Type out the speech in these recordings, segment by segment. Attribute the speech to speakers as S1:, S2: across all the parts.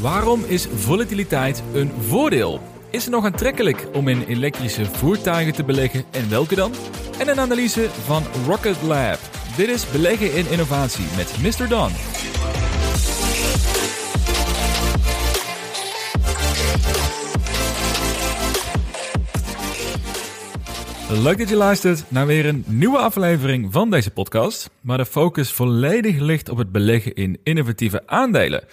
S1: Waarom is volatiliteit een voordeel? Is het nog aantrekkelijk om in elektrische voertuigen te beleggen en welke dan? En een analyse van Rocket Lab. Dit is Beleggen in Innovatie met Mr. Don. Leuk dat je luistert naar weer een nieuwe aflevering van deze podcast, waar de focus volledig ligt op het beleggen in innovatieve aandelen.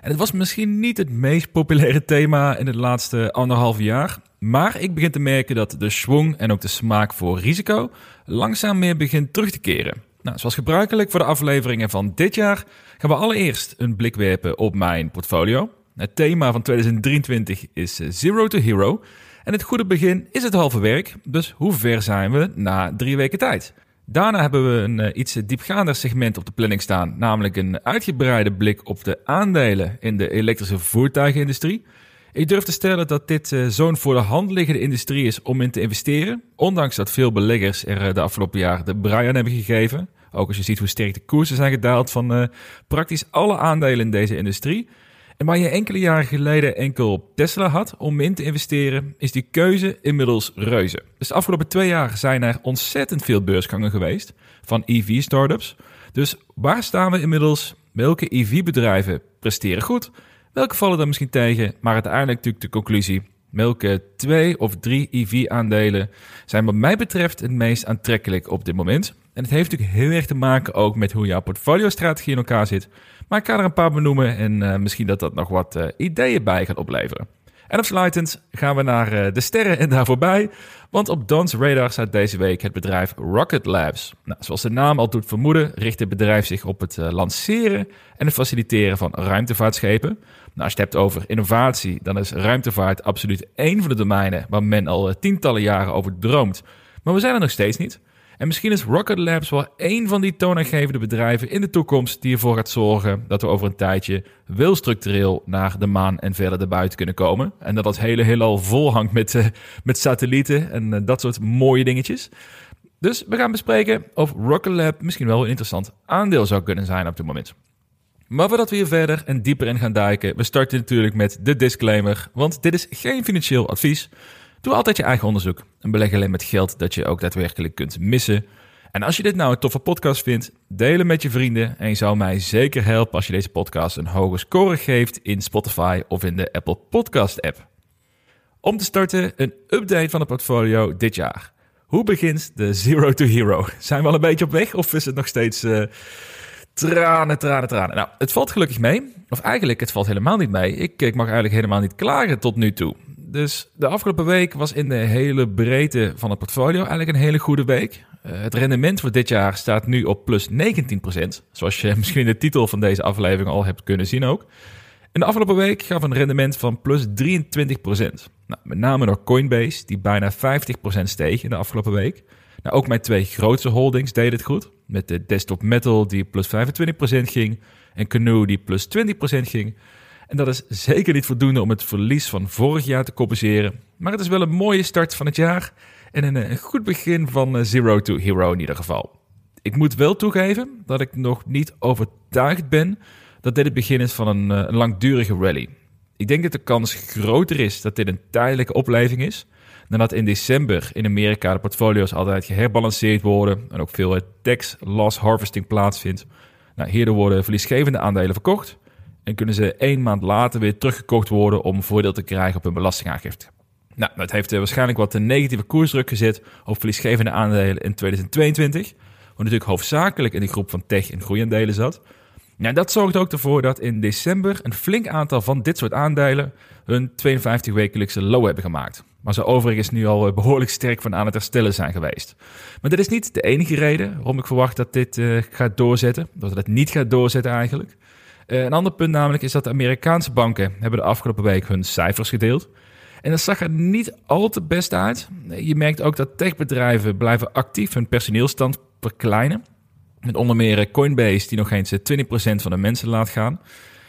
S1: En het was misschien niet het meest populaire thema in het laatste anderhalf jaar, maar ik begin te merken dat de schwung en ook de smaak voor risico langzaam meer begint terug te keren. Nou, zoals gebruikelijk voor de afleveringen van dit jaar gaan we allereerst een blik werpen op mijn portfolio. Het thema van 2023 is Zero to Hero. En het goede begin is het halve werk, dus hoe ver zijn we na drie weken tijd? Daarna hebben we een uh, iets diepgaander segment op de planning staan, namelijk een uitgebreide blik op de aandelen in de elektrische voertuigenindustrie. Ik durf te stellen dat dit uh, zo'n voor de hand liggende industrie is om in te investeren, ondanks dat veel beleggers er uh, de afgelopen jaar de brui aan hebben gegeven. Ook als je ziet hoe sterk de koersen zijn gedaald van praktisch alle aandelen in deze industrie. En waar je enkele jaren geleden enkel op Tesla had om in te investeren, is die keuze inmiddels reuze. Dus de afgelopen twee jaar zijn er ontzettend veel beursgangen geweest van EV-startups. Dus waar staan we inmiddels? Welke EV-bedrijven presteren goed? Welke vallen dan misschien tegen? Maar uiteindelijk natuurlijk de conclusie. Welke twee of drie EV-aandelen zijn wat mij betreft het meest aantrekkelijk op dit moment? En het heeft natuurlijk heel erg te maken ook met hoe jouw portfolio-strategie in elkaar zit. Maar ik ga er een paar benoemen en uh, misschien dat dat nog wat uh, ideeën bij gaat opleveren. En afsluitend gaan we naar uh, de sterren en daar voorbij. Want op Don's radar staat deze week het bedrijf Rocket Labs. Nou, zoals de naam al doet vermoeden, richt het bedrijf zich op het lanceren en het faciliteren van ruimtevaartschepen. Nou, als je het hebt over innovatie, dan is ruimtevaart absoluut één van de domeinen waar men al tientallen jaren over droomt. Maar we zijn er nog steeds niet. En misschien is Rocket Labs wel één van die toonaangevende bedrijven in de toekomst die ervoor gaat zorgen dat we over een tijdje wel structureel naar de maan en verder erbuiten kunnen komen. En dat dat hele heelal vol hangt met, uh, met satellieten en uh, dat soort mooie dingetjes. Dus we gaan bespreken of Rocket Lab misschien wel een interessant aandeel zou kunnen zijn op dit moment. Maar voordat we hier verder en dieper in gaan duiken, we starten natuurlijk met de disclaimer, want dit is geen financieel advies. Doe altijd je eigen onderzoek en beleg alleen met geld dat je ook daadwerkelijk kunt missen. En als je dit nou een toffe podcast vindt, deel hem met je vrienden. En je zou mij zeker helpen als je deze podcast een hoge score geeft in Spotify of in de Apple Podcast app. Om te starten, een update van het portfolio dit jaar. Hoe begint de Zero to Hero? Zijn we al een beetje op weg of is het nog steeds uh, tranen, tranen, tranen? Nou, het valt gelukkig mee. Of eigenlijk, het valt helemaal niet mee. Ik, ik mag eigenlijk helemaal niet klagen tot nu toe. Dus de afgelopen week was in de hele breedte van het portfolio eigenlijk een hele goede week. Uh, het rendement voor dit jaar staat nu op plus 19%. Zoals je misschien in de titel van deze aflevering al hebt kunnen zien ook. En de afgelopen week gaf een rendement van plus 23%. Nou, met name door Coinbase, die bijna 50% steeg in de afgelopen week. Nou, ook mijn twee grootste holdings deden het goed. Met de Desktop Metal, die plus 25% ging. En Canoe, die plus 20% ging. En dat is zeker niet voldoende om het verlies van vorig jaar te compenseren. Maar het is wel een mooie start van het jaar en een, een goed begin van eh, Zero to Hero in ieder geval. Ik moet wel toegeven dat ik nog niet overtuigd ben dat dit het begin is van een, eh, een langdurige rally. Ik denk dat de kans groter is dat dit een tijdelijke opleving is, dan dat in december in Amerika de portfolio's altijd geherbalanceerd worden en ook veel tax loss harvesting plaatsvindt. Nou, hierdoor worden verliesgevende aandelen verkocht en kunnen ze één maand later weer teruggekocht worden om voordeel te krijgen op hun belastingaangifte. Nou, dat heeft waarschijnlijk wat een negatieve koersdruk gezet op verliesgevende aandelen in 2022. Wat natuurlijk hoofdzakelijk in de groep van tech- en groeiaandelen zat. Nou, dat zorgt ook ervoor dat in december een flink aantal van dit soort aandelen hun 52 wekelijkse low hebben gemaakt. Maar ze overigens nu al behoorlijk sterk van aan het herstellen zijn geweest. Maar dit is niet de enige reden waarom ik verwacht dat dit uh, gaat doorzetten. Dat het niet gaat doorzetten eigenlijk. Uh, een ander punt namelijk is dat de Amerikaanse banken hebben de afgelopen week hun cijfers gedeeld. En dat zag er niet al te best uit. Je merkt ook dat techbedrijven blijven actief hun personeelstand verkleinen. Met onder meer Coinbase die nog eens 20% van de mensen laat gaan.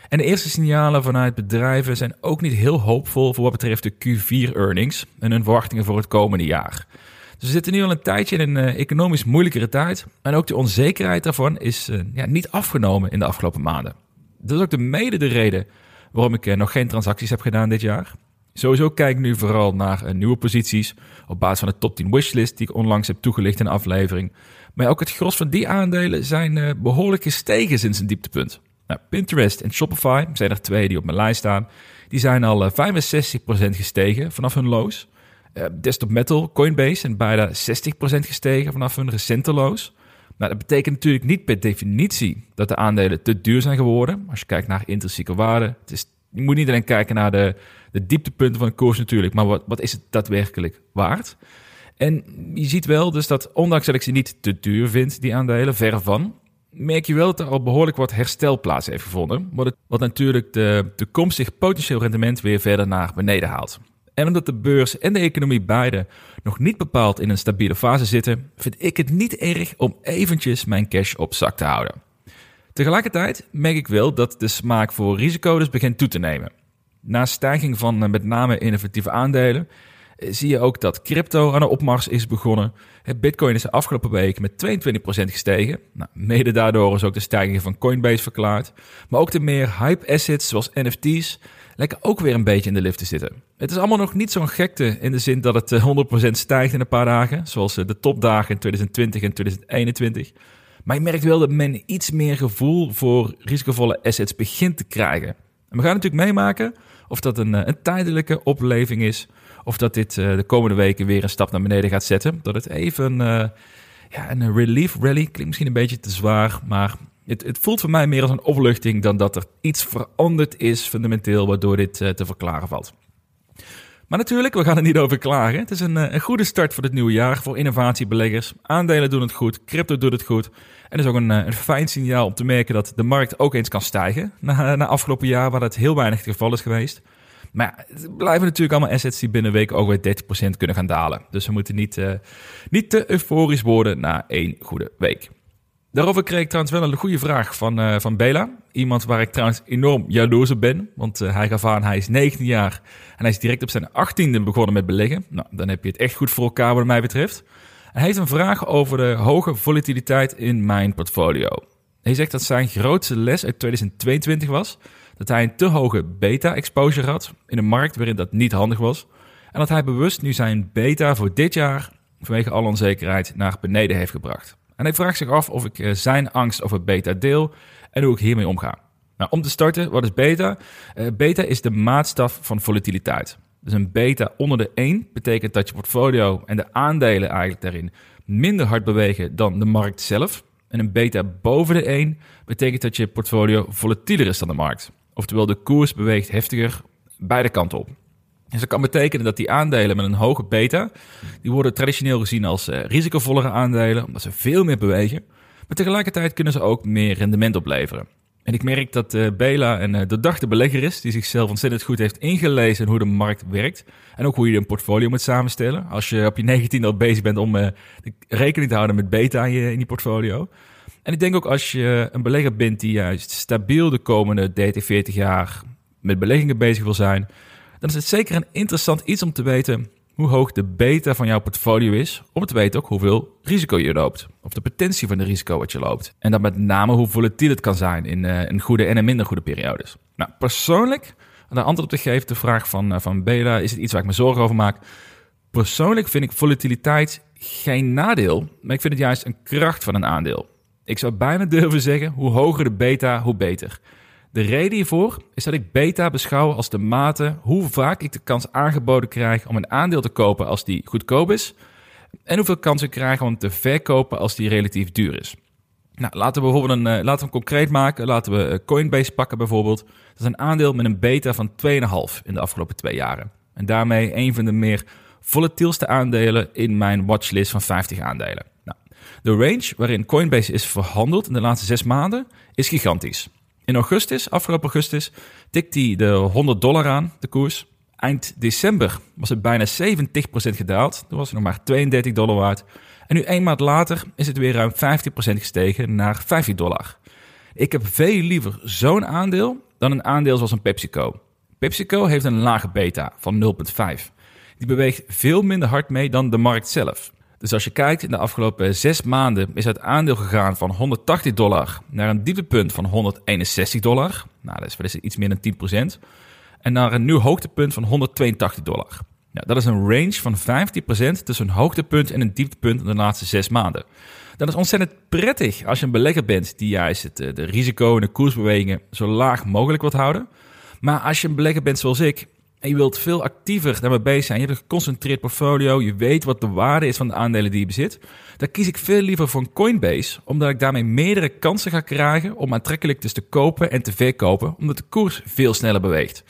S1: En de eerste signalen vanuit bedrijven zijn ook niet heel hoopvol voor wat betreft de Q4-earnings en hun verwachtingen voor het komende jaar. Dus we zitten nu al een tijdje in een economisch moeilijkere tijd. En ook de onzekerheid daarvan is ja, niet afgenomen in de afgelopen maanden. Dat is ook de mede de reden waarom ik nog geen transacties heb gedaan dit jaar. Sowieso kijk ik nu vooral naar nieuwe posities op basis van de top 10 wishlist die ik onlangs heb toegelicht in een aflevering. Maar ook het gros van die aandelen zijn behoorlijk gestegen sinds een dieptepunt. Nou, Pinterest en Shopify zijn er twee die op mijn lijst staan. Die zijn al 65% gestegen vanaf hun lows. Desktop Metal, Coinbase zijn bijna 60% gestegen vanaf hun recente lows. Nou, dat betekent natuurlijk niet per definitie dat de aandelen te duur zijn geworden. Als je kijkt naar intrinsieke waarde. Het is, je moet niet alleen kijken naar de, de dieptepunten van de koers natuurlijk, maar wat, wat is het daadwerkelijk waard? En je ziet wel dus dat, ondanks dat ik ze niet te duur vind, die aandelen, verre van, merk je wel dat er al behoorlijk wat herstel plaats heeft gevonden. Wat, wat natuurlijk de toekomstig potentieel rendement weer verder naar beneden haalt. En omdat de beurs en de economie beide nog niet bepaald in een stabiele fase zitten, vind ik het niet erg om eventjes mijn cash op zak te houden. Tegelijkertijd merk ik wel dat de smaak voor risico dus begint toe te nemen. Na stijging van eh, met name innovatieve aandelen eh, zie je ook dat crypto aan de opmars is begonnen. Bitcoin is de afgelopen week met 22% gestegen. Nou, mede daardoor is ook de stijging van Coinbase verklaard. Maar ook de meer hype assets zoals NFT's lijken ook weer een beetje in de lift te zitten. Het is allemaal nog niet zo'n gekte in de zin dat het 100% eh, stijgt in een paar dagen, zoals eh, de topdagen in 2020 en 2021. Maar je merkt wel dat men iets meer gevoel voor risicovolle assets begint te krijgen. En we gaan natuurlijk meemaken of dat een, eh, een tijdelijke opleving is, of dat dit de komende weken weer een stap naar beneden gaat zetten. Dat het even ja, een relief rally klinkt misschien een beetje te zwaar, maar het, het, voelt voor mij meer als een opluchting dan dat er iets veranderd is fundamenteel waardoor dit uh, te verklaren valt. Maar natuurlijk, we gaan er niet over klagen. Het is een, eh, een goede start voor het nieuwe jaar voor innovatiebeleggers. Aandelen doen het goed, crypto doet het goed. En is ook een, eh, een fijn signaal om te merken dat de markt ook eens kan stijgen. Na, na afgelopen jaar, waar dat heel weinig het geval is geweest. Maar het blijven natuurlijk allemaal assets die binnen een week ook weer 30% kunnen gaan dalen. Dus we moeten niet, niet te euforisch worden na één goede week. Daarover kreeg ik trouwens wel een goede vraag van, uh, van Bela. Iemand waar ik trouwens enorm jaloers op ben. Want uh, hij gaf aan, hij is 19 jaar en hij is direct op zijn 18e begonnen met beleggen. Nou, dan heb je het echt goed voor elkaar wat mij betreft. Hij heeft een vraag over de hoge volatiliteit in mijn portfolio. Hij zegt dat zijn grootste les uit 2022 was dat hij een te hoge beta-exposure had in een markt waarin dat niet handig was. En dat hij bewust nu zijn beta voor dit jaar vanwege alle onzekerheid naar beneden heeft gebracht. En hij vraagt zich af of ik eh, zijn angst over beta deel en hoe ik hiermee omga. Nou, om te starten, wat is beta? Uh, beta is de maatstaf van volatiliteit. Dus een beta onder de 1 betekent dat je portfolio en de aandelen eigenlijk daarin minder hard bewegen dan de markt zelf. En een beta boven de 1 betekent dat je portfolio volatieler is dan de markt. Oftewel, de koers beweegt heftiger beide kanten op. Dus dat kan betekenen dat die aandelen met een hoge beta, die worden traditioneel gezien als uh, risicovollere aandelen, omdat ze veel meer bewegen. Maar tegelijkertijd kunnen ze ook meer rendement opleveren. En ik merk dat uh, Bela een uh, doordachte belegger is, die zichzelf ontzettend goed heeft ingelezen in hoe de markt werkt. En ook hoe je een portfolio moet samenstellen. Als je op je 19 al bezig bent om rekening te houden met beta in je, in portfolio. En ik denk ook als je een belegger bent die juist stabiel de komende 30, 40 jaar met beleggingen bezig wil zijn, dan is het zeker een interessant iets om te weten hoe hoog de beta van jouw portfolio is, om te weten ook hoeveel risico je loopt. Of de potentie van de risico wat je loopt. En dan met name hoe volatiel het kan zijn in uh, goede en een minder goede periodes. Nou, persoonlijk, om daar antwoord op te geven, de vraag van, uh, van Bela, is het iets waar ik me zorgen over maak. Persoonlijk vind ik volatiliteit geen nadeel, maar ik vind het juist een kracht van een aandeel. Ik zou bijna durven zeggen, hoe hoger de beta, hoe beter. De reden hiervoor is dat ik beta beschouw als de mate hoe vaak ik de kans aangeboden krijg om een aandeel te kopen als die goedkoop is. En hoeveel kans ik krijg om te verkopen als die relatief duur is. Nou, laten we bijvoorbeeld een, uh, laten we hem concreet maken. Laten we uh, Coinbase pakken bijvoorbeeld. Dat is een aandeel met een beta van 2,5 in de afgelopen twee jaren. En daarmee een van de meer volatielste aandelen in mijn watchlist van 50 aandelen. Nou, de range waarin Coinbase is verhandeld in de laatste zes maanden is gigantisch. In augustus, afgelopen augustus, tikt hij de 100 dollar aan, de koers. Eind december was het bijna 70% gedaald. Toen was het nog maar 32 dollar waard. En nu een maand later is het weer ruim 50% gestegen naar 50 dollar. Ik heb veel liever zo'n aandeel dan een aandeel zoals een PepsiCo. PepsiCo heeft een lage beta van 0,5. Die beweegt veel minder hard mee dan de markt zelf. Dus als je kijkt, in de afgelopen zes maanden is het aandeel gegaan van 180 dollar naar een dieptepunt van 161 dollar. Nou, dat is, dat is iets meer dan 10%. En naar een nieuw hoogtepunt van 182 dollar. Ja, dat is een range van 15% tussen een hoogtepunt en een dieptepunt in de laatste zes maanden. Dat is ontzettend prettig als je een belegger bent die juist het, eh, de risico en de koersbewegingen zo laag mogelijk wilt houden. Maar als je een belegger bent zoals ik en je wilt veel actiever daarmee bezig zijn, je hebt een geconcentreerd portfolio, je weet wat de waarde is van de aandelen die je bezit, dan kies ik veel liever voor een Coinbase, omdat ik daarmee meerdere kansen ga krijgen om aantrekkelijk dus te kopen en te verkopen, omdat de koers veel sneller beweegt.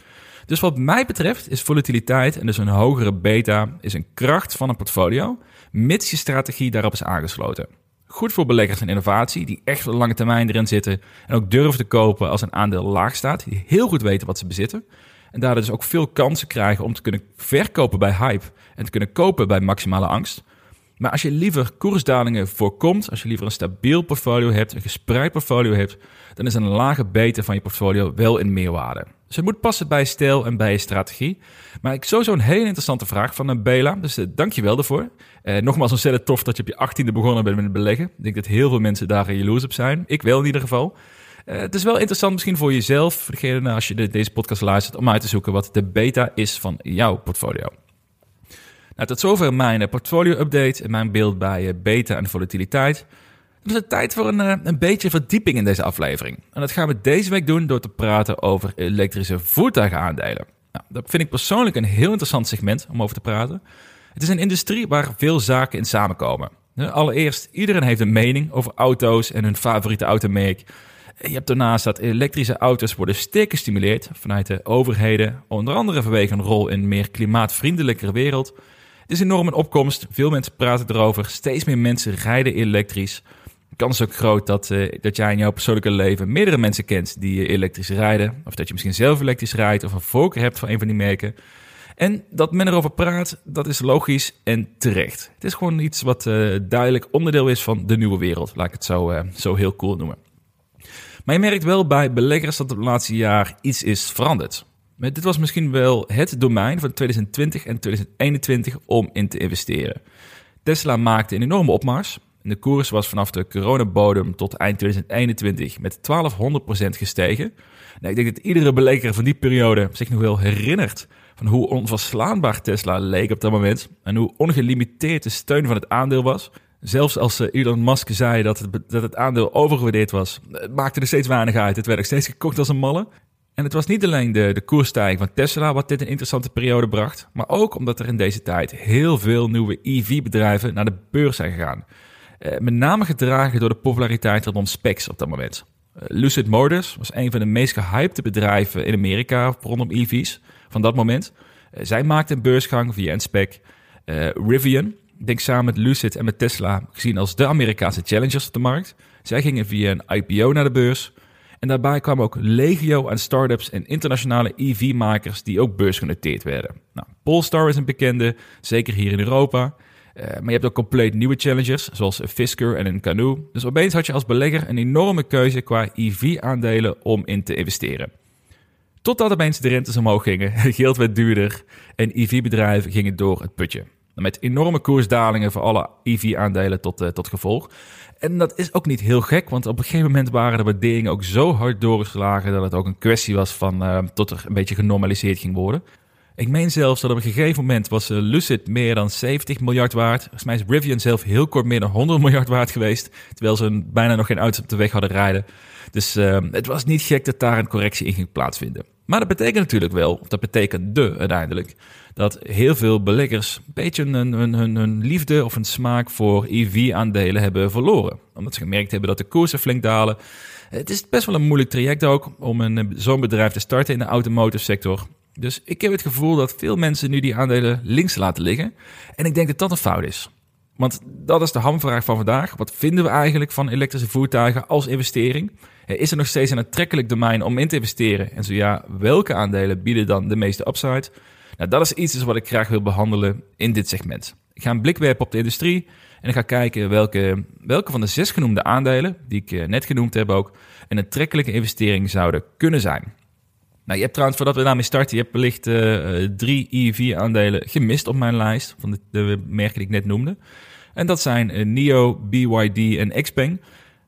S1: Dus wat mij betreft is volatiliteit en dus een hogere beta is een kracht van een portfolio, mits je strategie daarop is aangesloten. Goed voor beleggers en innovatie die echt op de lange termijn erin zitten en ook durven te kopen als een aandeel laag staat, die heel goed weten wat ze bezitten. En daardoor dus ook veel kansen krijgen om te kunnen verkopen bij hype en te kunnen kopen bij maximale angst. Maar als je liever koersdalingen voorkomt, als je liever een stabiel portfolio hebt, een gespreid portfolio hebt, dan is een lage beta van je portfolio wel in meerwaarde. Dus het moet passen bij stijl en bij je strategie. Maar ik sowieso een hele interessante vraag van eh, Bela, dus uh, dank je wel daarvoor. Uh, nogmaals, ontzettend tof dat je op je achttiende begonnen bent met het beleggen. Ik denk dat heel veel mensen daar jaloers op zijn. Ik wel in ieder geval. Uh, het is wel interessant misschien voor jezelf, degene als je de, deze podcast luistert, om uit te zoeken wat de beta is van jouw portfolio. Nou, tot zover mijn portfolio-update en mijn beeld bij beta en volatiliteit. Dan is het tijd voor een, een beetje verdieping in deze aflevering. En dat gaan we deze week doen door te praten over elektrische voertuigenaandelen. Nou, dat vind ik persoonlijk een heel interessant segment om over te praten. Het is een industrie waar veel zaken in samenkomen. Allereerst, iedereen heeft een mening over auto's en hun favoriete automerk. Je hebt daarnaast dat elektrische auto's worden sterk gestimuleerd vanuit de overheden, onder andere vanwege een rol in een meer klimaatvriendelijkere wereld. Het is enorm een opkomst, veel mensen praten erover, steeds meer mensen rijden elektrisch. De kans is ook groot dat, uh, dat jij in jouw persoonlijke leven meerdere mensen kent die elektrisch rijden, of dat je misschien zelf elektrisch rijdt of een voorkeur hebt voor een van die merken. En dat men erover praat, dat is logisch en terecht. Het is gewoon iets wat uh, duidelijk onderdeel is van de nieuwe wereld, laat ik het zo, zo heel cool noemen. Maar je merkt wel bij beleggers dat het laatste jaar iets is veranderd. Dit was misschien wel het domein van 2020 en 2021 om in te investeren. Tesla maakte een enorme opmars. De koers was vanaf de coronabodem tot eind 2021 met 1200% gestegen. Nou, ik denk dat iedere belegger van die periode zich nog wel herinnert van hoe onverslaanbaar Tesla leek op dat moment en hoe ongelimiteerd de steun van het aandeel was. Zelfs als eh, Elon Musk zei dat het, dat het aandeel overgewaardeerd was, het maakte er steeds weinig uit. Het werd steeds gekocht als een malle. En het was niet alleen de, de koersstijging van Tesla wat dit een interessante periode bracht, maar ook omdat er in deze tijd heel veel nieuwe EV-bedrijven naar de beurs zijn gegaan. Eh, met name gedragen door de populariteit rondom specs op dat moment. Eh, Lucid Motors was een van de meest gehypte bedrijven in Amerika rondom EV's van dat moment. Zij maakte een beursgang via een spec. Rivian, denk samen met Lucid en met Tesla, gezien als de Amerikaanse challengers op de markt. Zij gingen via een IPO naar de beurs. En daarbij kwamen ook legio aan startups en internationale EV-makers die ook beursgenoteerd werden. Nou, Polestar is een bekende, zeker hier in Europa. Uh, maar je hebt ook compleet nieuwe challengers, zoals een Fisker en een Canoe. Dus opeens had je als belegger een enorme keuze qua EV-aandelen om in te investeren. Totdat opeens de rentes omhoog gingen, geld werd duurder en EV-bedrijven gingen door het putje. Met enorme koersdalingen voor alle EV-aandelen tot, uh, tot gevolg. En dat is ook niet heel gek, want op een gegeven moment waren de waarderingen ook zo hard doorgeslagen dat het ook een kwestie was van uh, tot er een beetje genormaliseerd ging worden. Ik meen zelfs dat op een gegeven moment was uh, Lucid meer dan 70 miljard waard. Volgens mij is Rivian zelf heel kort meer dan 100 miljard waard geweest. Terwijl ze bijna nog geen auto's op de weg hadden rijden. Dus het was niet gek dat daar een correctie in ging plaatsvinden. Maar dat betekent natuurlijk wel, of dat betekent de uiteindelijk, dat heel veel beleggers een beetje hun, hun, hun, hun liefde of een smaak voor EV-aandelen hebben verloren. Omdat ze gemerkt hebben dat de koersen flink dalen. Het is best wel een moeilijk traject ook om een, zo'n bedrijf te starten in de automotive sector. Dus ik heb het gevoel dat veel mensen nu die aandelen links laten liggen. En ik denk dat dat een fout is. Want dat is de hamvraag van vandaag. Wat vinden we eigenlijk van elektrische voertuigen als investering? Is er nog steeds een aantrekkelijk domein om in te investeren? En zo ja, welke aandelen bieden dan de meeste upside? Nou, dat is iets wat ik graag wil behandelen in dit segment. Ik ga een blik werpen op de industrie en ik ga kijken welke, welke van de zes genoemde aandelen, die ik eh, net genoemd heb ook, een aantrekkelijke investering zouden kunnen zijn. Nou, je hebt trouwens, voordat we daarmee starten, je hebt wellicht uh, drie EV-aandelen gemist op mijn lijst van de, de, merken die ik net noemde. En dat zijn NIO, BYD en Xpeng.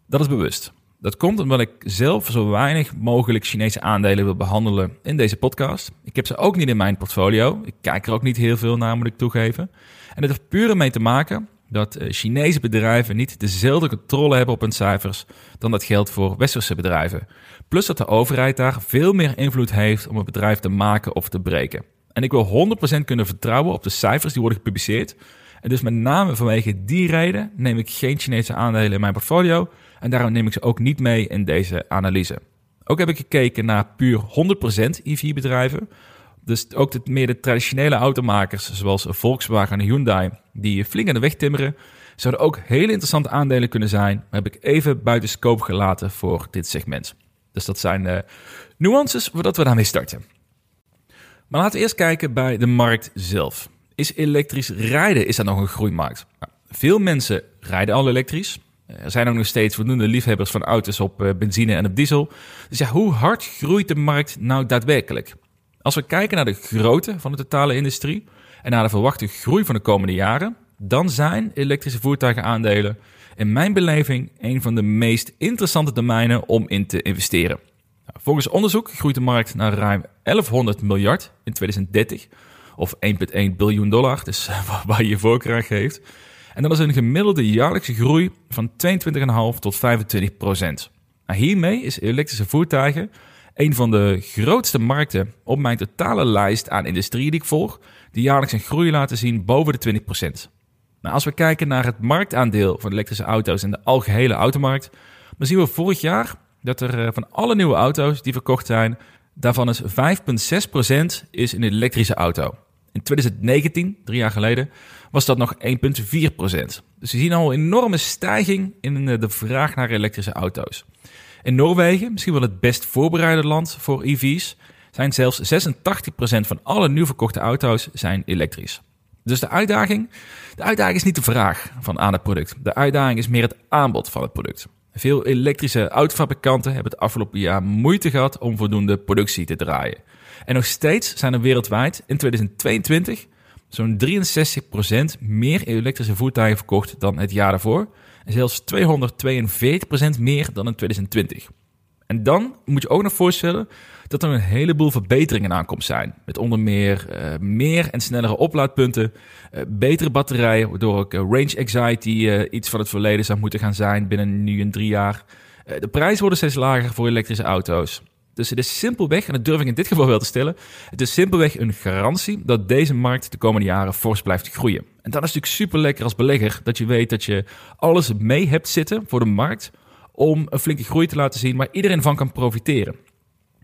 S1: Dat is bewust. Dat komt omdat ik zelf zo weinig mogelijk Chinese aandelen wil behandelen in deze podcast. Ik heb ze ook niet in mijn portfolio. Ik kijk er ook niet heel veel naar, moet ik toegeven. En het heeft puur ermee te maken dat eh, Chinese bedrijven niet dezelfde controle hebben op hun cijfers dan dat geldt voor westerse bedrijven. Plus dat de overheid daar veel meer invloed heeft om een bedrijf te maken of te breken. En ik wil 100% kunnen vertrouwen op de cijfers die worden gepubliceerd. En dus met name vanwege die reden neem ik geen Chinese aandelen in mijn portfolio. En daarom neem ik ze ook niet mee in deze analyse. Ook heb ik gekeken naar puur 100% EV-bedrijven. Dus ook meer de traditionele automakers, zoals Volkswagen en Hyundai, die flink aan de weg timmeren, zouden ook hele interessante aandelen kunnen zijn. Maar heb ik even buiten scope gelaten voor dit segment. Dus dat zijn de nuances voordat we daarmee starten. Maar laten we eerst kijken bij de markt zelf. Is elektrisch rijden, is dat nog een groeimarkt? Nou, veel mensen rijden al elektrisch. Er zijn ook nog steeds voldoende liefhebbers van auto's op eh, benzine en op diesel. Dus ja, hoe hard groeit de markt nou daadwerkelijk? Als we kijken naar de grootte van de totale industrie en naar de verwachte groei van de komende jaren, dan zijn elektrische voertuigenaandelen in mijn beleving een van de meest interessante domeinen om in te investeren. Nou, volgens onderzoek groeit de markt naar ruim 1100 miljard in 2030, of 1,1 biljoen dollar, dus waar je je voorkeur aan geeft. En dat is een gemiddelde jaarlijkse groei van 22,5 tot 25 procent. Nou, hiermee is elektrische voertuigen een van de grootste markten op mijn totale lijst aan industrieën die ik volg, die jaarlijks een groei laten zien boven de 20%. Nou, als we kijken naar het marktaandeel van elektrische auto's in de algehele automarkt, dan zien we vorig jaar dat er eh, van alle nieuwe auto's die verkocht zijn, daarvan is 5,6% is een elektrische auto. In 2019, drie jaar geleden, was dat nog 1,4%. Dus we zien al een enorme stijging in eh, de vraag naar elektrische auto's. In Noorwegen, misschien wel het best voorbereide land voor EV's, zijn zelfs 86% van alle nieuw verkochte auto's zijn elektrisch. Dus de uitdaging, de uitdaging is niet de vraag van aan het product. De uitdaging is meer het aanbod van het product. Veel elektrische autofabrikanten hebben het afgelopen jaar moeite gehad om voldoende productie te draaien. En nog steeds zijn er wereldwijd in 2022 zo'n 63% meer elektrische voertuigen verkocht dan het jaar daarvoor. En zelfs 242% meer dan in 2020. En dan moet je ook nog voorstellen dat er een heleboel verbeteringen aankomst zijn. Met onder meer uh, meer en snellere oplaadpunten, uh, betere batterijen, waardoor ook uh, range anxiety iets van het verleden zou moeten gaan zijn binnen nu en drie jaar. de prijzen worden steeds lager voor elektrische auto's. Dus het is simpelweg, en dat durf ik in dit geval wel te stellen, het is simpelweg een garantie dat deze markt de komende jaren fors blijft groeien. En dan is natuurlijk super lekker als belegger dat je weet dat je alles mee hebt zitten voor de markt om een flinke groei te laten zien waar iedereen van kan profiteren.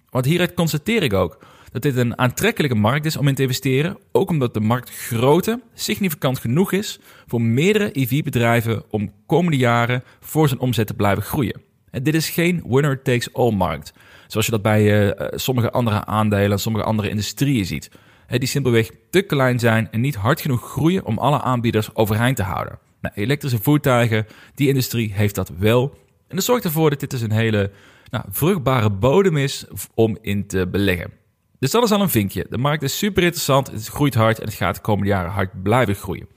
S1: Want hieruit constateer ik ook dat dit een aantrekkelijke markt is om in te investeren, ook omdat de marktgrootte significant genoeg is voor meerdere EV-bedrijven om komende jaren voor zijn omzet te blijven groeien. Dit is geen winner-takes-all markt. Zoals je dat bij uh, sommige andere aandelen, sommige andere industrieën ziet. die simpelweg te klein zijn en niet hard genoeg groeien om alle aanbieders overeind te houden. Nou, elektrische voertuigen, die industrie heeft dat wel. En dat zorgt ervoor dat dit dus een hele nou, vruchtbare bodem is om in te beleggen. Dus dat is al een vinkje. De markt is super interessant, het groeit hard en het gaat de komende jaren hard blijven groeien.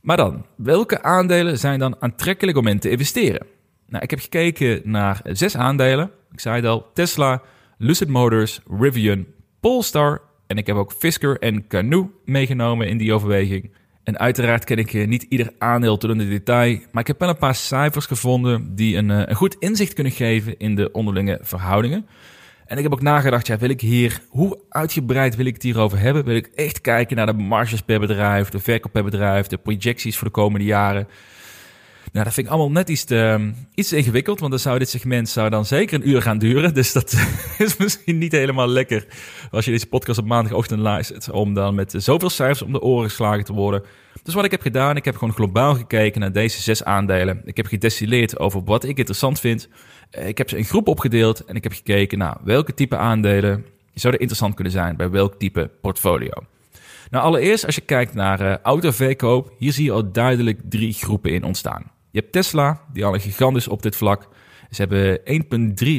S1: Maar dan, welke aandelen zijn dan aantrekkelijk om in te investeren? Nou, ik heb gekeken naar zes aandelen. Ik zei het al, Tesla, Lucid Motors, Rivian, Polestar en ik heb ook Fisker en Canoe meegenomen in die overweging. En uiteraard ken ik niet ieder aandeel tot in de detail, maar ik heb wel een paar cijfers gevonden die een, eh, een goed inzicht kunnen geven in de onderlinge verhoudingen. En ik heb ook nagedacht, ja, wil ik hier, hoe uitgebreid wil ik het hierover hebben? Wil ik echt kijken naar de marges per bedrijf, de verkoop per bedrijf, de projecties voor de komende jaren? Nou, dat vind ik allemaal net iets te, iets ingewikkeld, want dan zou dit segment zou dan zeker een uur gaan duren. Dus dat is misschien niet helemaal lekker als je deze podcast op maandagochtend luistert, om dan met zoveel cijfers om de oren geslagen te worden. Dus wat ik heb gedaan, ik heb gewoon globaal gekeken naar deze zes aandelen. Ik heb gedestilleerd over wat ik interessant vind. Eh, ik heb ze in groep opgedeeld en ik heb gekeken naar welke type aandelen zouden interessant kunnen zijn bij welk type portfolio. Nou, allereerst als je kijkt naar uh, autoverkoop, hier zie je al duidelijk drie groepen in ontstaan. Je hebt Tesla, die al een gigant is op dit vlak. Ze hebben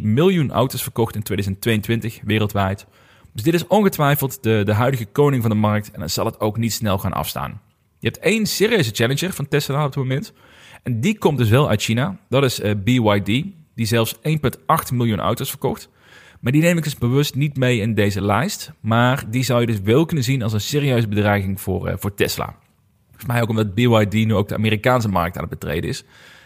S1: 1,3 miljoen auto's verkocht in 2022 wereldwijd. Dus dit is ongetwijfeld de, de huidige koning van de markt en dan zal het ook niet snel gaan afstaan. Je hebt één serieuze challenger van Tesla op het moment. En die komt dus wel uit China. Dat is uh, BYD, die zelfs 1,8 miljoen auto's verkocht. Maar die neem ik dus bewust niet mee in deze lijst. Maar die zou je dus wel kunnen zien als een serieuze bedreiging voor, uh, voor Tesla. Volgens mij ook omdat BYD nu ook de Amerikaanse markt aan het betreden is.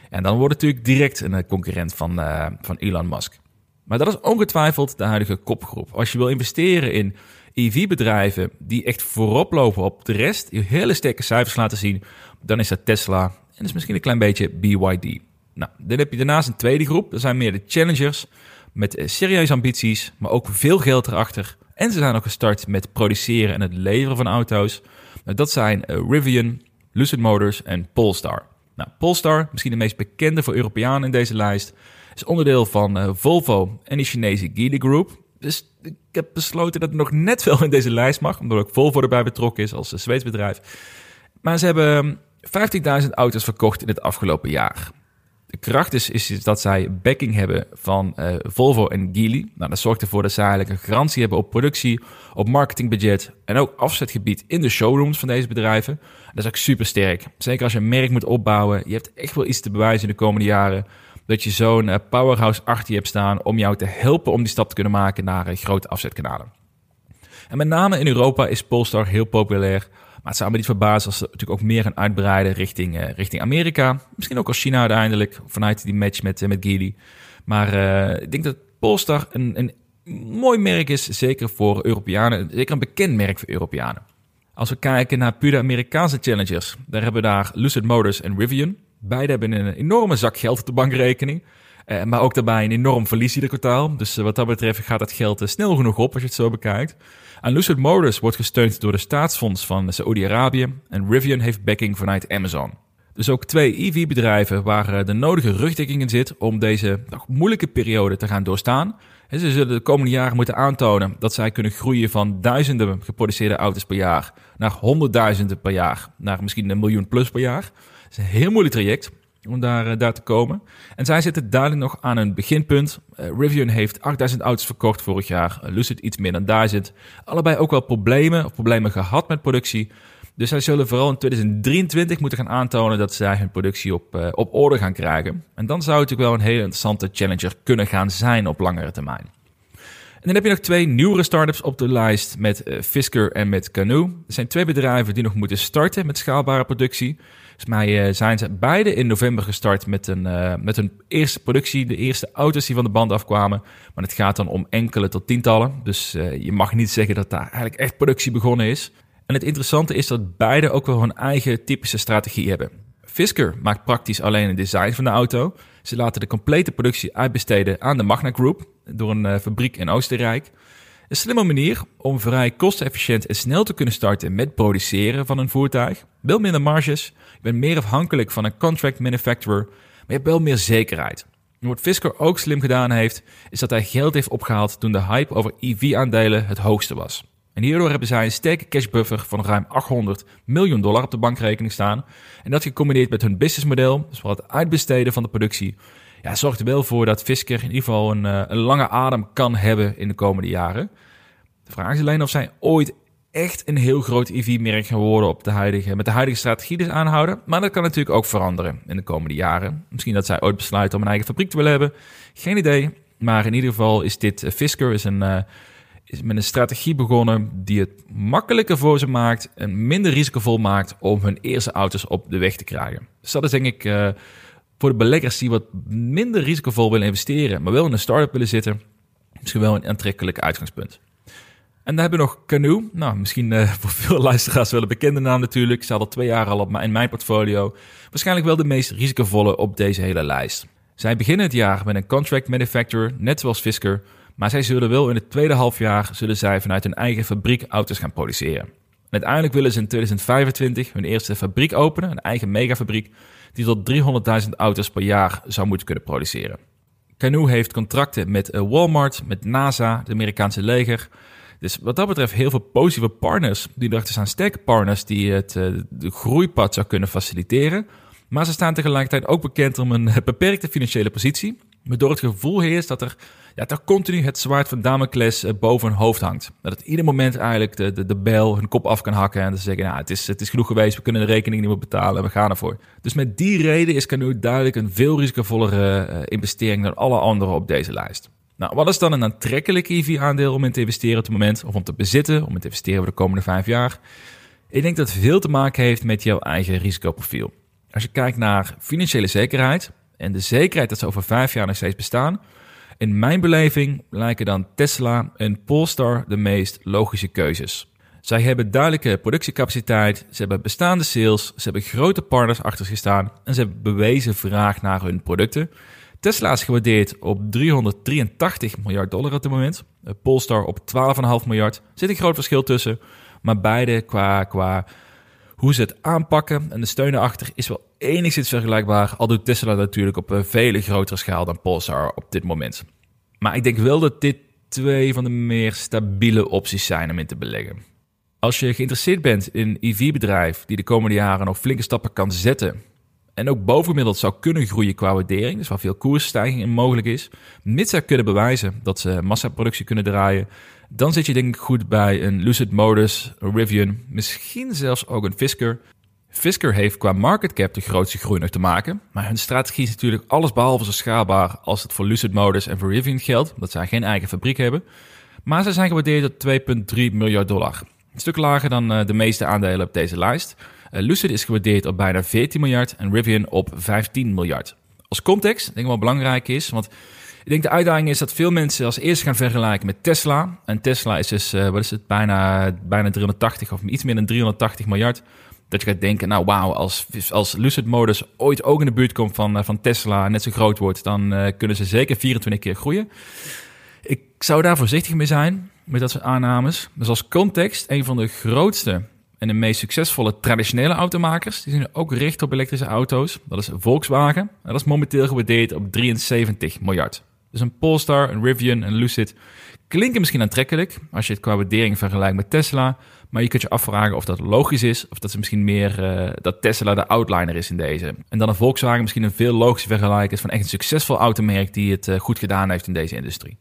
S1: En dan wordt het natuurlijk direct een eh, concurrent van, uh, van Elon Musk. Maar dat is ongetwijfeld de huidige kopgroep. Als je wil investeren in EV-bedrijven die echt voorop lopen op de rest, die hele sterke cijfers laten zien, dan is dat Tesla en dat is misschien een klein beetje BYD. Nou, dan heb je daarnaast een tweede groep. Dat zijn meer de challengers met eh, serieuze ambities, maar ook veel geld erachter. En ze zijn ook gestart met produceren en het leveren van auto's. Nou, dat zijn uh, Rivian, Lucid Motors en Polestar. Nou, Polestar, misschien de meest bekende voor Europeanen in deze lijst, is onderdeel van uh, Volvo en de Chinese Geely Group. Dus ik heb besloten dat het nog net wel in deze lijst mag, omdat ook Volvo erbij betrokken is als een Zweeds bedrijf. Maar ze hebben 50.000 auto's verkocht in het afgelopen jaar. Kracht is, is, dat zij backing hebben van uh, Volvo en Geely. Nou, dat zorgt ervoor dat zij eigenlijk een garantie hebben op productie, op marketingbudget en ook afzetgebied in de showrooms van deze bedrijven. Dat is ook super sterk. Zeker als je een merk moet opbouwen. Je hebt echt wel iets te bewijzen in de komende jaren. Dat je zo'n uh, powerhouse achter je hebt staan om jou te helpen om die stap te kunnen maken naar uh, grote afzetkanalen. En met name in Europa is Polestar heel populair. Maar het zou me niet verbazen als ze natuurlijk ook meer gaan uitbreiden richting, uh, richting Amerika. Misschien ook als China uiteindelijk, vanuit die match met, met Geely. Maar ik denk dat Polestar een, een mooi merk is, zeker voor Europeanen. Zeker een bekend merk voor Europeanen. Als we kijken naar pure Amerikaanse challengers, daar hebben we daar Lucid Motors en Rivian. Beide hebben een enorme zak geld op de bankrekening. Eh, maar ook daarbij een enorm verlies ieder kwartaal. Dus wat dat betreft gaat dat geld snel genoeg op als je het zo bekijkt. En Lucid Motors wordt gesteund door de staatsfonds van Saoedi-Arabië. En Rivian heeft backing vanuit Amazon. Dus ook twee EV-bedrijven waar de nodige rugdekking in zit om deze nog moeilijke periode te gaan doorstaan. En ze zullen de komende jaren moeten aantonen dat zij kunnen groeien van duizenden geproduceerde auto's per jaar naar honderdduizenden per jaar, naar misschien een miljoen plus per jaar. Het is een heel moeilijk traject om daar, uh, daar te komen. En zij zitten duidelijk nog aan een beginpunt. Uh, Rivian heeft 8000 auto's verkocht vorig jaar, uh, Lucid iets meer dan 1000. Allebei ook wel problemen of problemen gehad met productie. Dus zij zullen vooral in 2023 moeten gaan aantonen dat zij hun productie op, op orde gaan krijgen. En dan zou het natuurlijk wel een hele interessante challenger kunnen gaan zijn op langere termijn. En dan heb je nog twee nieuwere startups op de lijst met Fisker en met Canoe. Er zijn twee bedrijven die nog moeten starten met schaalbare productie. Volgens mij uh, zijn ze beide in november gestart met, een, uh, met hun eerste productie. De eerste auto's die van de band afkwamen. Maar het gaat dan om enkele tot tientallen. Dus je mag niet zeggen dat daar eigenlijk echt productie begonnen is. En het interessante is dat beide ook wel hun eigen typische strategie hebben. Fisker maakt praktisch alleen het design van de auto. Ze laten de complete productie uitbesteden aan de Magna Group door een fabriek in Oostenrijk. Een slimme manier om vrij kostenefficiënt en snel te kunnen starten met produceren van een voertuig. Wel minder marges, bent meer afhankelijk van een contract manufacturer, maar je hebt wel meer zekerheid. En wat Fisker ook slim gedaan heeft, is dat hij geld heeft opgehaald toen de hype over EV-aandelen het hoogste was. En hierdoor hebben zij een sterke cashbuffer van ruim 800 miljoen dollar op de bankrekening staan. En dat gecombineerd met hun businessmodel, dus vooral het uitbesteden van de productie, ja, zorgt er wel voor dat Fisker in ieder geval een, eh, een lange adem kan hebben in de komende jaren. De vraag is alleen of zij ooit echt een heel groot EV-merk gaan worden op de huidige, met de huidige strategie dus aanhouden. Maar dat kan natuurlijk ook veranderen in de komende jaren. Misschien dat zij ooit besluiten om een eigen fabriek te willen hebben. Geen idee. Maar in ieder geval is dit, uh, Fisker is een... Uh, is met een strategie begonnen die het makkelijker voor ze maakt en minder risicovol maakt om hun eerste auto's op de weg te krijgen. Dus dat is denk ik uh, voor de beleggers die wat minder risicovol willen investeren, maar wel in een start-up willen zitten, misschien wel een aantrekkelijk uitgangspunt. En dan hebben we nog Canoe. Nou, misschien uh, voor veel luisteraars wel een bekende naam natuurlijk. Ze hadden twee jaar al op in mijn portfolio. Waarschijnlijk wel de meest risicovolle op deze hele lijst. Zij beginnen het jaar met een contract manufacturer, net zoals Fisker, maar zij zullen wel in het tweede halfjaar zullen zij vanuit hun eigen fabriek auto's gaan produceren. En uiteindelijk willen ze in 2025 hun eerste fabriek openen, een eigen megafabriek, die tot 300.000 auto's per jaar zou moeten kunnen produceren. Canoe heeft contracten met eh, Walmart, met NASA, het Amerikaanse leger. Dus wat dat betreft heel veel positieve partners die erachter staan. Sterke partners die het de groeipad zou kunnen faciliteren. Maar ze staan tegelijkertijd ook bekend om een beperkte financiële positie. Waardoor het gevoel heerst dat er, ja, dat continu het zwaard van Damocles eh, boven hun hoofd hangt. Dat het ieder moment eigenlijk de, de, de bel hun kop af kan hakken en ze zeggen, nou, het is, het is genoeg geweest, we kunnen de rekening niet meer betalen en we gaan ervoor. Dus met die reden is Canoe duidelijk een veel risicovollere uh, investering dan alle andere op deze lijst. Nou, wat is dan een aantrekkelijk EV-aandeel om in te investeren op het moment, of om te bezitten, om in te investeren voor de komende vijf jaar? Ik denk dat het veel te maken heeft met jouw eigen risicoprofiel. Als je kijkt naar financiële zekerheid en de zekerheid dat ze over vijf jaar nog steeds bestaan, in mijn beleving lijken dan Tesla en Polestar de meest logische keuzes. Zij hebben duidelijke productiecapaciteit, ze hebben bestaande sales, ze hebben grote partners achter zich staan en ze hebben bewezen vraag naar hun producten. Tesla is gewaardeerd op 383 miljard dollar op dit moment. Polestar op 12,5 miljard. Er zit een groot verschil tussen. Maar beide qua, qua hoe ze het aanpakken en de steun erachter is wel enigszins vergelijkbaar. Al doet Tesla natuurlijk op een vele grotere schaal dan Polestar op dit moment. Maar ik denk wel dat dit twee van de meer stabiele opties zijn om in te beleggen. Als je geïnteresseerd bent in een EV-bedrijf die de komende jaren nog flinke stappen kan zetten en ook bovengemiddeld zou kunnen groeien qua waardering, dus waar veel koersstijging in mogelijk is, mits zij kunnen bewijzen dat ze massaproductie kunnen draaien, dan zit je denk ik goed bij een Lucid Motors, een Rivian, misschien zelfs ook een Fisker. Fisker heeft qua market cap de grootste groei nog te maken, maar hun strategie is natuurlijk alles behalve zo schaalbaar als het voor Lucid Motors en voor Rivian geldt, omdat zij geen eigen fabriek hebben. Maar ze zijn gewaardeerd op 2,3 miljard dollar. Een stuk lager dan eh, de meeste aandelen op deze lijst. Eh, Lucid is gewaardeerd op bijna 14 miljard en Rivian op 15 miljard. Als context, denk ik wel belangrijk is, want ik denk de uitdaging is dat veel mensen als eerste gaan vergelijken met Tesla. En Tesla is dus, uh, wat is het, bijna, bijna 380 of iets meer dan 380 miljard. Dat je gaat denken, nou wauw, als, als Lucid Motors ooit ook in de buurt komt van, uh, van Tesla en net zo groot wordt, dan kunnen ze zeker 24 keer groeien. Ik zou daar voorzichtig mee zijn, met dat soort aannames. Dus als context, een van de grootste en de meest succesvolle traditionele automakers, die zijn ook richt op elektrische auto's. Dat is Volkswagen. En dat is momenteel gewaardeerd op 73 miljard. Dus een Polestar, een Rivian, een Lucid klinken misschien aantrekkelijk als je het qua waardering vergelijkt met Tesla. Maar je kunt je afvragen of dat logisch is, of dat ze misschien meer uh, dat Tesla de outliner is in deze. En dan een Volkswagen misschien een veel logischer vergelijk is van echt een succesvol automerk die het uh, goed gedaan heeft in deze industrie.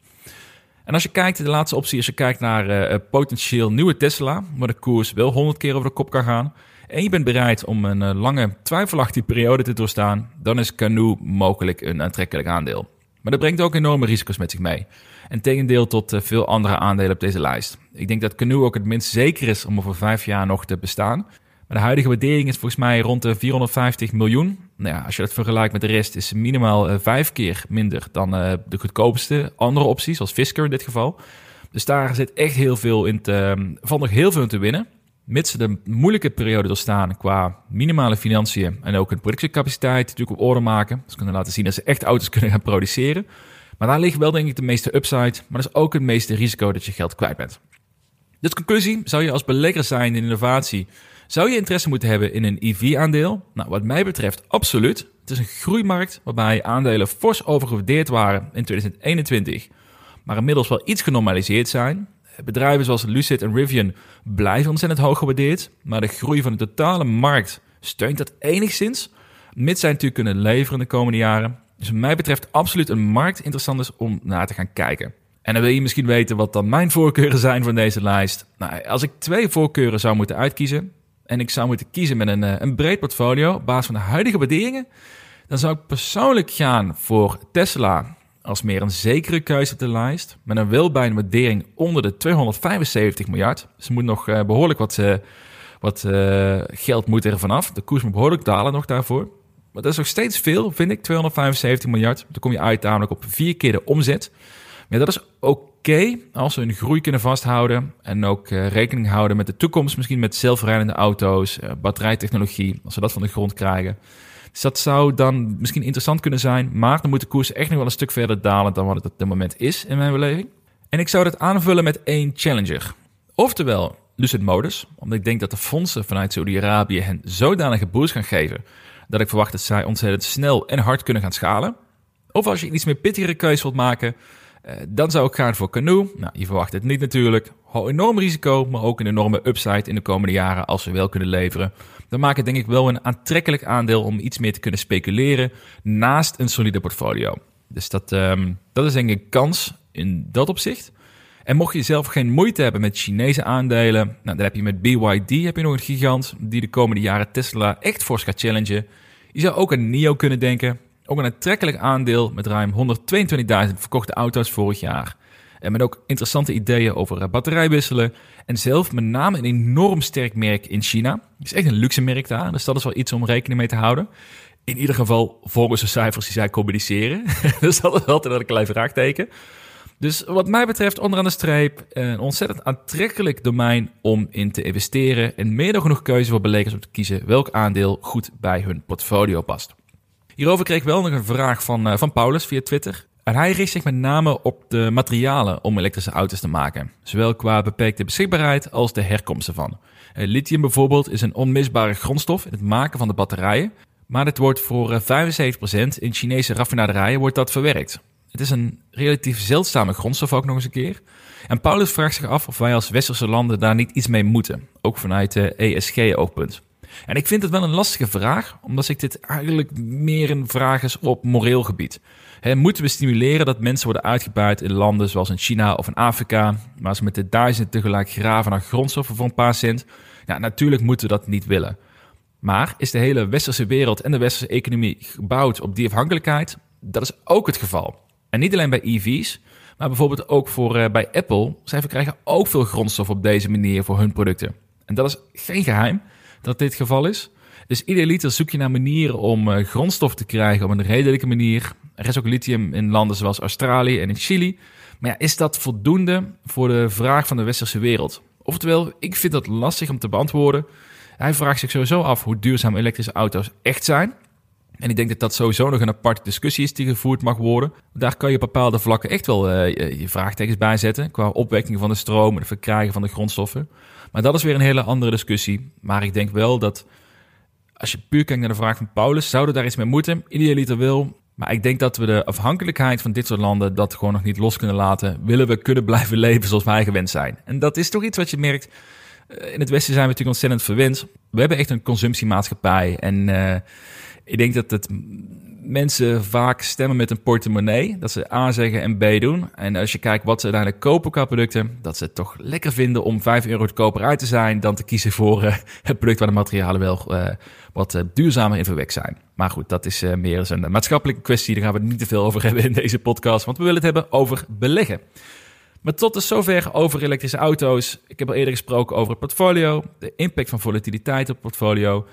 S1: En als je kijkt, de laatste optie, als je kijkt naar uh, potentieel nieuwe Tesla, waar de koers wel 100 keer over de kop kan gaan, en je bent bereid om een lange twijfelachtige periode te doorstaan, dan is Canoe mogelijk een aantrekkelijk aandeel. Maar dat brengt ook enorme risico's met zich mee. En tegendeel tot veel andere aandelen op deze lijst. Ik denk dat Canoe ook het minst zeker is om over vijf jaar nog te bestaan. De huidige waardering is volgens mij rond de 450 miljoen. Nou ja, als je dat vergelijkt met de rest, is minimaal uh, vijf keer minder dan uh, de goedkoopste andere opties, zoals Fisker in dit geval. Dus daar zit echt heel veel in te, valt nog heel veel in te winnen. Mits ze de moeilijke periode doorstaan qua minimale financiën en ook een productiecapaciteit natuurlijk op orde maken. Ze kunnen laten zien dat ze echt auto's kunnen gaan produceren. Maar daar ligt wel denk ik de meeste upside, maar dat is ook het meeste risico dat je geld kwijt bent. Dus conclusie, zou je als belegger zijn in innovatie, zou je interesse moeten hebben in een EV-aandeel? Nou, wat mij betreft absoluut. Het is een groeimarkt waarbij aandelen fors overgewaardeerd waren in 2021, maar inmiddels wel iets genormaliseerd zijn. Bedrijven zoals Lucid en Rivian blijven ontzettend hoog gewaardeerd, maar de groei van de totale markt steunt dat enigszins, mits zij natuurlijk kunnen leveren de komende jaren. Dus wat mij betreft absoluut een markt interessant is om naar te gaan kijken. En dan wil je misschien weten wat dan mijn voorkeuren zijn van deze lijst. Nou, als ik twee voorkeuren zou moeten uitkiezen en ik zou moeten kiezen met een, eh, een breed portfolio op basis van de huidige waarderingen, dan zou ik persoonlijk gaan voor Tesla als meer een zekere keuze op de lijst. Met een wel bij een waardering onder de 275 miljard. Dus er moet nog uh, behoorlijk wat, uh, wat geld moet er vanaf. De koers moet behoorlijk dalen nog daarvoor. Maar dat is nog steeds veel, vind ik, 275 miljard. Dan kom je uit op vier keer de omzet. Maar dat is oké als we hun groei kunnen vasthouden. En ook rekening houden met de toekomst. Misschien met zelfrijdende auto's, batterijtechnologie. Als we dat van de grond krijgen. Dus dat zou dan misschien interessant kunnen zijn. Maar dan moet de koers echt nog wel een stuk verder dalen dan wat het op dit moment is in mijn beleving. En ik zou dat aanvullen met één challenger. Oftewel Lucid Motors. Omdat ik denk dat de fondsen vanuit Saudi-Arabië hen zodanige boost gaan geven. Dat ik verwacht dat zij ontzettend snel en hard kunnen gaan schalen. Of als je iets meer pittigere keuze wilt maken, eh, dan zou ik gaan voor Canoe. Nou, je verwacht het niet natuurlijk. Enorm risico, maar ook een enorme upside in de komende jaren als ze wel kunnen leveren. Dan maakt het denk ik wel een aantrekkelijk aandeel om iets meer te kunnen speculeren naast een solide portfolio. Dus dat, ehm, dat is denk ik een kans in dat opzicht. En mocht je zelf geen moeite hebben met Chinese aandelen, nou, dan heb je met BYD heb je nog een gigant die de komende jaren Tesla echt fors gaat challengen. Je zou ook aan NIO kunnen denken, ook een aantrekkelijk aandeel met ruim 122.000 verkochte auto's vorig jaar. En met ook interessante ideeën over batterijwisselen. En zelf met name een enorm sterk merk in China. Het is echt een luxe merk daar, dus dat is wel iets om rekening mee te houden. In ieder geval volgens de cijfers die zij communiceren. dus dat is altijd een klein vraagteken. Dus wat mij betreft, onderaan de streep, een ontzettend aantrekkelijk domein om in te investeren. En meer dan genoeg keuze voor beleggers om te kiezen welk aandeel goed bij hun portfolio past. Hierover kreeg ik wel nog een vraag van, uh, van Paulus via Twitter. En hij richt zich met name op de materialen om elektrische auto's te maken. Zowel qua beperkte beschikbaarheid als de herkomst ervan. Uh, lithium bijvoorbeeld is een onmisbare grondstof in het maken van de batterijen. Maar dit wordt voor 75% eh, in Chinese raffinaderijen wordt dat verwerkt. Het is een relatief zeldzame grondstof ook nog eens een keer. En Paulus vraagt zich af of wij als westerse landen daar niet iets mee moeten. Ook vanuit de ESG-oogpunt. En ik vind het wel een lastige vraag, omdat ik dit eigenlijk meer een vraag is op moreel gebied. moeten we stimuleren dat mensen worden uitgebuit in landen zoals in China of in Afrika, waar ze met de duizenden tegelijk graven naar grondstoffen voor een paar cent? Ja, natuurlijk moeten we dat niet willen. Maar is de hele westerse wereld en de westerse economie gebouwd op die afhankelijkheid? Dat is ook het geval. En niet alleen bij EV's, maar bijvoorbeeld ook voor, uh, bij Apple. Zij verkrijgen ook veel grondstof op deze manier voor hun producten. En dat is geen geheim dat dit het geval is. Dus ieder liter zoek je naar manieren om uh, grondstof te krijgen op een redelijke manier. Er is ook lithium in landen zoals Australië en in Chili. Maar ja, is dat voldoende voor de vraag van de westerse wereld? Oftewel, ik vind dat lastig om te beantwoorden. Hij vraagt zich sowieso af hoe duurzaam elektrische auto's echt zijn. En ik denk dat dat sowieso nog een aparte discussie is die gevoerd mag worden. Daar kan je op bepaalde vlakken echt wel uh, je vraagtekens bij zetten. Qua opwekking van de stroom en het verkrijgen van de grondstoffen. Maar dat is weer een hele andere discussie. Maar ik denk wel dat als je puur kijkt naar de vraag van Paulus, zouden daar iets mee moeten? Idealiter wil. Maar ik denk dat we de afhankelijkheid van dit soort landen dat gewoon nog niet los kunnen laten. Willen we kunnen blijven leven zoals wij gewend zijn? En dat is toch iets wat je merkt. Eh, in het Westen zijn we natuurlijk ontzettend verwend. We hebben echt een consumptiemaatschappij. En uh, ik denk dat het mensen vaak stemmen met een portemonnee. Dat ze A zeggen en B doen. En als je kijkt wat ze uiteindelijk kopen qua producten, dat ze het toch lekker vinden om 5 euro goedkoper uit te zijn dan te kiezen voor uh, het product waar de materialen wel uh, wat uh, duurzamer in verwekt zijn. Maar goed, dat is meer een maatschappelijke kwestie. Daar gaan we het niet te veel over hebben in deze podcast, want we willen het hebben over beleggen. Maar tot dus zover over elektrische auto's. Ik heb al eerder gesproken over het portfolio, de impact van volatiliteit op het portfolio.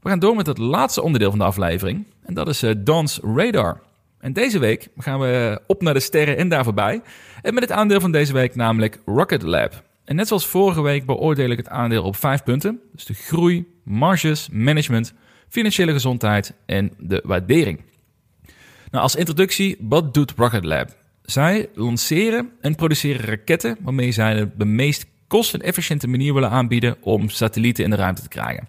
S1: We gaan door met het laatste onderdeel van de aflevering. En dat is uh, Don's Radar. En deze week gaan we op naar de sterren en daar voorbij. En met het aandeel van deze week namelijk Rocket Lab. En net zoals vorige week beoordeel ik het aandeel op vijf punten. Dus de groei, marges, management, financiële gezondheid en de waardering. Nou, als introductie, wat doet Rocket Lab? Zij lanceren en produceren raketten waarmee zij de meest kostenefficiënte manier willen aanbieden om satellieten in de ruimte te krijgen.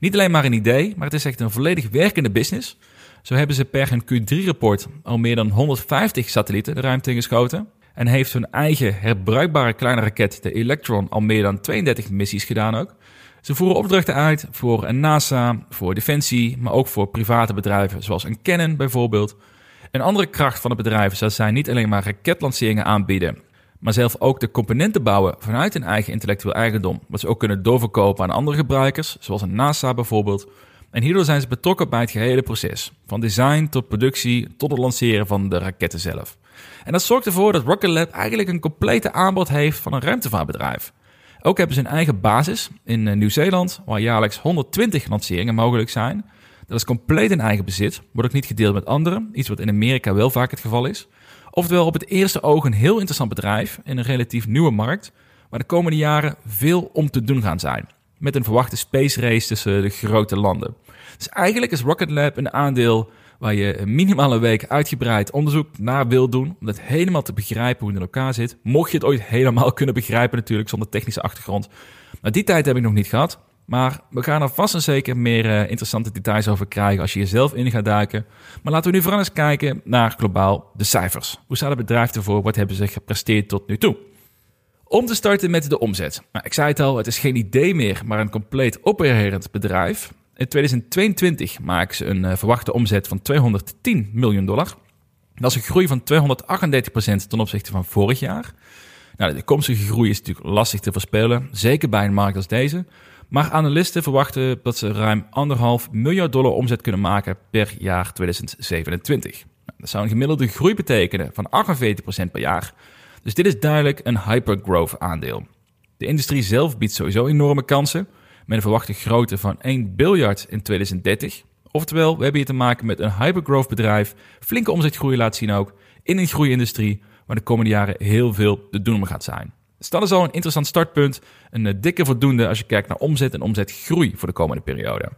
S1: Niet alleen maar een idee, maar het is echt een volledig werkende business. Zo hebben ze per hun Q3-rapport al meer dan 150 satellieten de ruimte ingeschoten. En heeft hun eigen herbruikbare kleine raket, de Electron, al meer dan 32 missies gedaan ook. Ze voeren opdrachten uit voor een NASA, voor Defensie, maar ook voor private bedrijven zoals een Canon bijvoorbeeld. Een andere kracht van het bedrijf is dat zij niet alleen maar raketlanceringen aanbieden, maar zelf ook de componenten bouwen vanuit hun eigen intellectueel eigendom, wat ze ook kunnen doorverkopen aan andere gebruikers, zoals een NASA bijvoorbeeld. En hierdoor zijn ze betrokken bij het gehele proces, van design tot productie tot het lanceren van de raketten zelf. En dat zorgt ervoor dat Rocket Lab eigenlijk een complete aanbod heeft van een ruimtevaartbedrijf. Ook hebben ze een eigen basis in eh, Nieuw-Zeeland, waar jaarlijks 120 lanceringen mogelijk zijn. Dat is compleet in eigen bezit, wordt ook niet gedeeld met anderen, iets wat in Amerika wel vaak het geval is. Oftewel op het eerste oog een heel interessant bedrijf in een relatief nieuwe markt, waar de komende jaren veel om te doen gaan zijn. Met een verwachte space race tussen de grote landen. Dus eigenlijk is Rocket Lab een aandeel waar je minimaal een week uitgebreid onderzoek naar wil doen. Om het helemaal te begrijpen hoe het in elkaar zit. Mocht je het ooit helemaal kunnen begrijpen natuurlijk, zonder technische achtergrond. Maar die tijd heb ik nog niet gehad. Maar we gaan er vast en zeker meer uh, interessante details over krijgen als je jezelf in gaat duiken. Maar laten we nu vooral eens kijken naar globaal de cijfers. Hoe staat het bedrijf ervoor? Wat hebben ze gepresteerd tot nu toe? Om te starten met de omzet. Nou, ik zei het al, het is geen idee meer, maar een compleet opererend bedrijf. In 2022 maken ze een uh, verwachte omzet van 210 miljoen dollar. Dat is een groei van 238% ten opzichte van vorig jaar. Nou, de toekomstige groei is natuurlijk lastig te voorspellen, zeker bij een markt als deze. Maar analisten verwachten dat ze ruim 1,5 miljard dollar omzet kunnen maken per jaar 2027. Nou, dat zou een gemiddelde groei betekenen van 48% per jaar. Dus dit is duidelijk een hypergrowth aandeel. De industrie zelf biedt sowieso enorme kansen, met een verwachte grootte van 1 biljard in 2030. Oftewel, we hebben hier te maken met een hypergrowth bedrijf, flinke omzetgroei laat zien ook, in een groeiindustrie waar de komende jaren heel veel te doen gaat zijn. Dus dat is al een interessant startpunt, een eh, dikke voldoende als je kijkt naar omzet en omzetgroei voor de komende periode.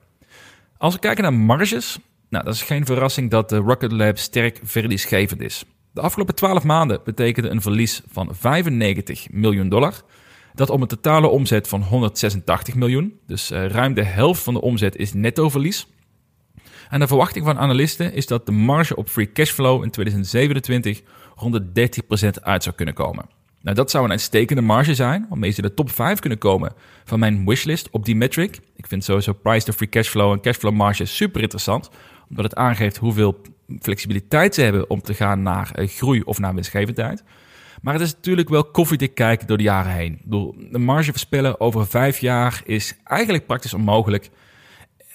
S1: Als we kijken naar marges, nou, dat is geen verrassing dat de Rocket Lab sterk verliesgevend is. De afgelopen 12 maanden betekende een verlies van 95 miljoen dollar. Dat om een totale omzet van 186 miljoen. Dus uh, ruim de helft van de omzet is netto verlies. En de verwachting van analisten is dat de marge op free cashflow in 2027 rond de 30% uit zou kunnen komen. Nou, dat zou een uitstekende marge zijn, waarmee ze de top 5 kunnen komen van mijn wishlist op die metric. Ik vind sowieso price to free cashflow en cashflow marge super interessant, omdat het aangeeft hoeveel flexibiliteit ze hebben om te gaan naar eh, groei of naar winstgevendheid. Maar het is natuurlijk wel koffiedik kijken door de jaren heen. De marge voorspellen over vijf jaar is eigenlijk praktisch onmogelijk.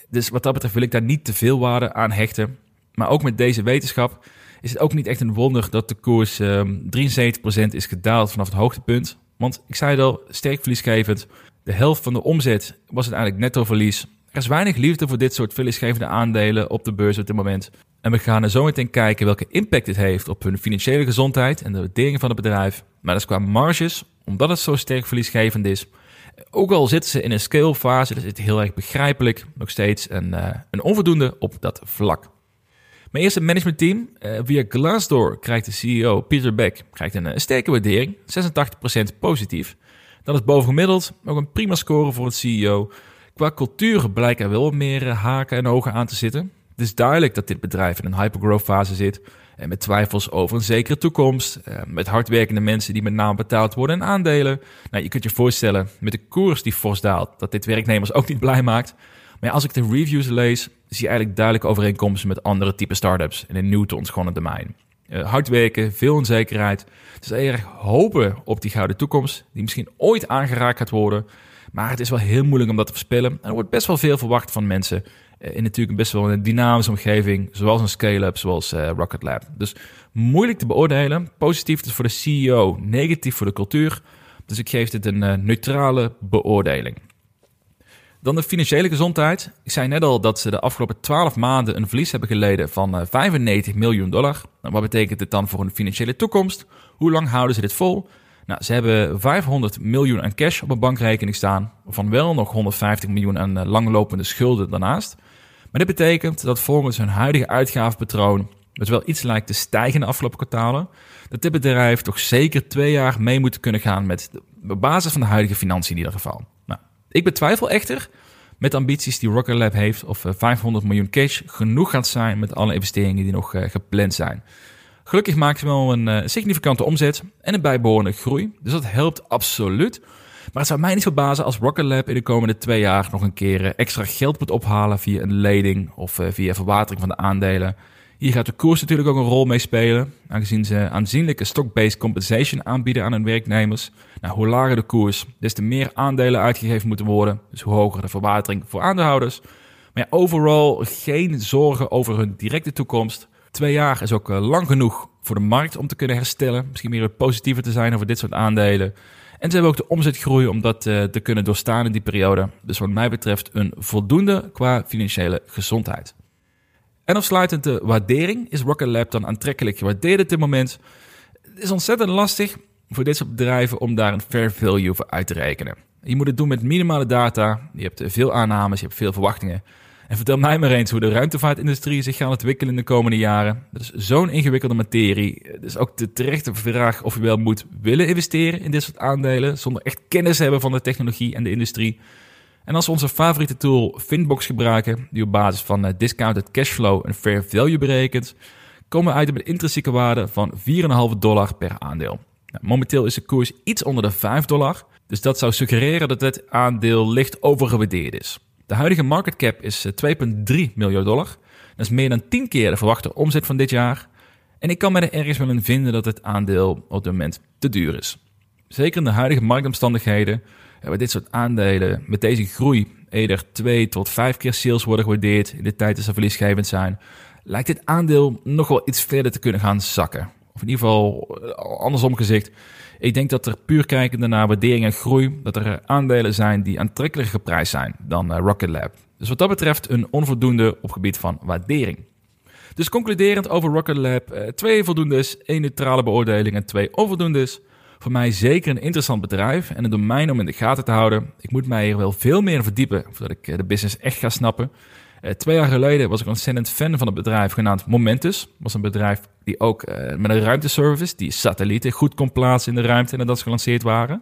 S1: Dus wat dat betreft wil ik daar niet te veel waarde aan hechten. Maar ook met deze wetenschap is het ook niet echt een wonder dat de koers um, ehm, 73% is gedaald vanaf het hoogtepunt. Want ik zei het al, sterk verliesgevend. De helft van de omzet was uiteindelijk netto verlies. Er is weinig liefde voor dit soort verliesgevende aandelen op de beurs op dit moment. En we gaan er zo meteen kijken welke impact dit heeft op hun financiële gezondheid en de waardering van het bedrijf. Maar dat is qua marges, omdat het zo sterk verliesgevend is. Ook al zitten ze in een scale fase, dus is het heel erg begrijpelijk, nog steeds een, uh, een onvoldoende op dat vlak. Mijn eerste managementteam, uh, via Glassdoor, krijgt de CEO Peter Beck krijgt een, een sterke waardering, 86% positief. Dat is bovengemiddeld, ook een prima score voor het CEO. Qua cultuur blijken er wel meer eh, haken en ogen aan te zitten. Het is duidelijk dat dit bedrijf in een hypergrowth fase zit. En met twijfels over een zekere toekomst. Eh, met hardwerkende mensen die met name betaald worden en aandelen. Nou, je kunt je voorstellen, met de koers die fors daalt, dat dit werknemers ook niet blij maakt. Maar als ik de reviews lees, zie je eigenlijk duidelijk overeenkomsten met andere type startups in een nieuw te ontgonnen domein. Uh, hard werken, veel onzekerheid. Het is erg hopen op die gouden toekomst, die misschien ooit aangeraakt gaat worden. Maar het is wel heel moeilijk om dat te voorspellen. er wordt best wel veel verwacht van mensen eh, in natuurlijk best wel een dynamische omgeving, zoals een scale-up, zoals uh, Rocket Lab. Dus moeilijk te beoordelen. Positief is voor de CEO, negatief voor de cultuur. Dus ik geef dit een uh, neutrale beoordeling. Dan de financiële gezondheid. Ik zei net al dat ze de afgelopen 12 maanden een verlies hebben geleden van 95 miljoen dollar. Nou, wat betekent dit dan voor hun financiële toekomst? Hoe lang houden ze dit vol? Nou, ze hebben 500 miljoen aan cash op een bankrekening staan, van wel nog 150 miljoen aan langlopende schulden daarnaast. Maar dit betekent dat volgens hun huidige uitgavenpatroon, wat wel iets lijkt te stijgen in de afgelopen kwartalen, dat dit bedrijf toch zeker twee jaar mee moet kunnen gaan met de basis van de huidige financiën in ieder geval. Nou, ik betwijfel echter met de ambities die Rocket Lab heeft of 500 eh, miljoen cash genoeg gaat zijn met alle investeringen die nog eh, gepland zijn. Gelukkig maken ze wel een uh, significante omzet en een bijbehorende groei, dus dat helpt absoluut. Maar het zou mij niet verbazen als Rocket Lab in de komende twee jaar nog een keer eh, extra geld moet ophalen via een lening of eh, via verwatering van de aandelen. Hier gaat de koers natuurlijk ook een rol mee spelen, aangezien ze aanzienlijke stock-based compensation aanbieden aan hun werknemers. Nou, hoe lager de koers, des te meer aandelen uitgegeven moeten worden, dus hoe hoger de verwatering voor aandeelhouders. Maar ja, overal geen zorgen over hun directe toekomst. Twee jaar is ook eh, lang genoeg voor de markt om te kunnen herstellen. Misschien meer positiever te zijn over dit soort aandelen. En ze hebben ook de omzetgroei om dat uh, te kunnen doorstaan in die periode. Dus wat mij betreft een voldoende qua financiële gezondheid. En afsluitend de waardering. Is Rocket Lab dan aantrekkelijk gewaardeerd op dit moment? Het is ontzettend lastig voor dit soort bedrijven om daar een fair value voor uit te rekenen. Je moet het doen met minimale data. Je hebt veel aannames, je hebt veel verwachtingen. En vertel mij maar eens hoe de ruimtevaartindustrie zich gaat ontwikkelen in de komende jaren. Dat is zo'n ingewikkelde materie. Het is ook de terechte vraag of je wel moet willen investeren in dit soort aandelen, zonder echt kennis te hebben van de technologie en de industrie. En als we onze favoriete tool Finbox gebruiken, die op basis van eh, discounted cashflow een fair value berekent, komen we uit op een intrinsieke waarde van 4,5 dollar per aandeel. Nou, momenteel is de koers iets onder de 5 dollar, dus dat zou suggereren dat het aandeel licht overgewaardeerd is. De huidige market cap is 2,3 eh, miljard dollar. Dat is meer dan 10 keer de verwachte omzet van dit jaar. En ik kan me er ergens wel in vinden dat het aandeel op dit moment te duur is. Zeker in de huidige marktomstandigheden, waar dit soort aandelen met deze groei eerder twee tot vijf keer sales worden gewaardeerd in de tijd dat ze verliesgevend zijn, lijkt dit aandeel nog wel iets verder te kunnen gaan zakken. Of in ieder geval eh, andersom gezegd, ik denk dat er puur kijkende naar waardering en groei, dat er aandelen zijn die aantrekkelijker geprijsd zijn dan eh, Rocket Lab. Dus wat dat betreft een onvoldoende op gebied van waardering. Dus concluderend over Rocket Lab, eh, twee voldoendes, één neutrale beoordeling en twee onvoldoendes. Voor mij zeker een interessant bedrijf en een domein om in de gaten te houden. Ik moet mij hier wel veel meer verdiepen voordat ik de business echt ga snappen. Uh, twee jaar geleden was ik ontzettend fan van het bedrijf genaamd Momentus. Was een bedrijf die ook uh, met een ruimteservice, die satellieten goed kon plaatsen in de ruimte en ze gelanceerd waren.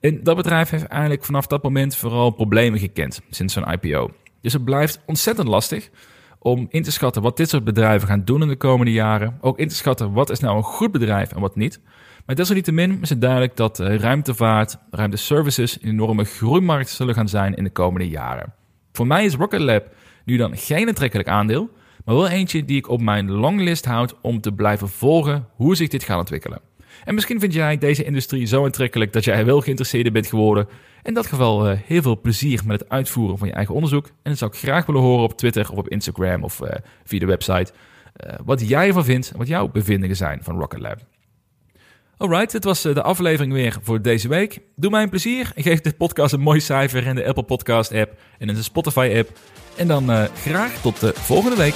S1: En dat bedrijf heeft eigenlijk vanaf dat moment vooral problemen gekend sinds zijn IPO. Dus het blijft ontzettend lastig om in te schatten wat dit soort bedrijven gaan doen in de komende jaren. Ook in te schatten wat is nou een goed bedrijf en wat niet. Maar desalniettemin is het duidelijk dat uh, ruimtevaart, ruimteservices een enorme groeimarkt zullen gaan zijn in de komende jaren. Voor mij is Rocket Lab nu dan geen aantrekkelijk aandeel, maar wel eentje die ik op mijn longlist houd om te blijven volgen hoe zich dit gaat ontwikkelen. En misschien vind jij deze industrie zo aantrekkelijk dat jij wel geïnteresseerd bent geworden. In dat geval uh, heel veel plezier met het uitvoeren van je eigen onderzoek. En dat zou ik graag willen horen op Twitter of op Instagram of uh, via de website. Uh, wat jij ervan vindt wat jouw bevindingen zijn van Rocket Lab. Alright, dit was de aflevering weer voor deze week. Doe mij een plezier geef de podcast een mooi cijfer in de Apple Podcast app en in de Spotify app. En dan uh, graag tot de volgende week.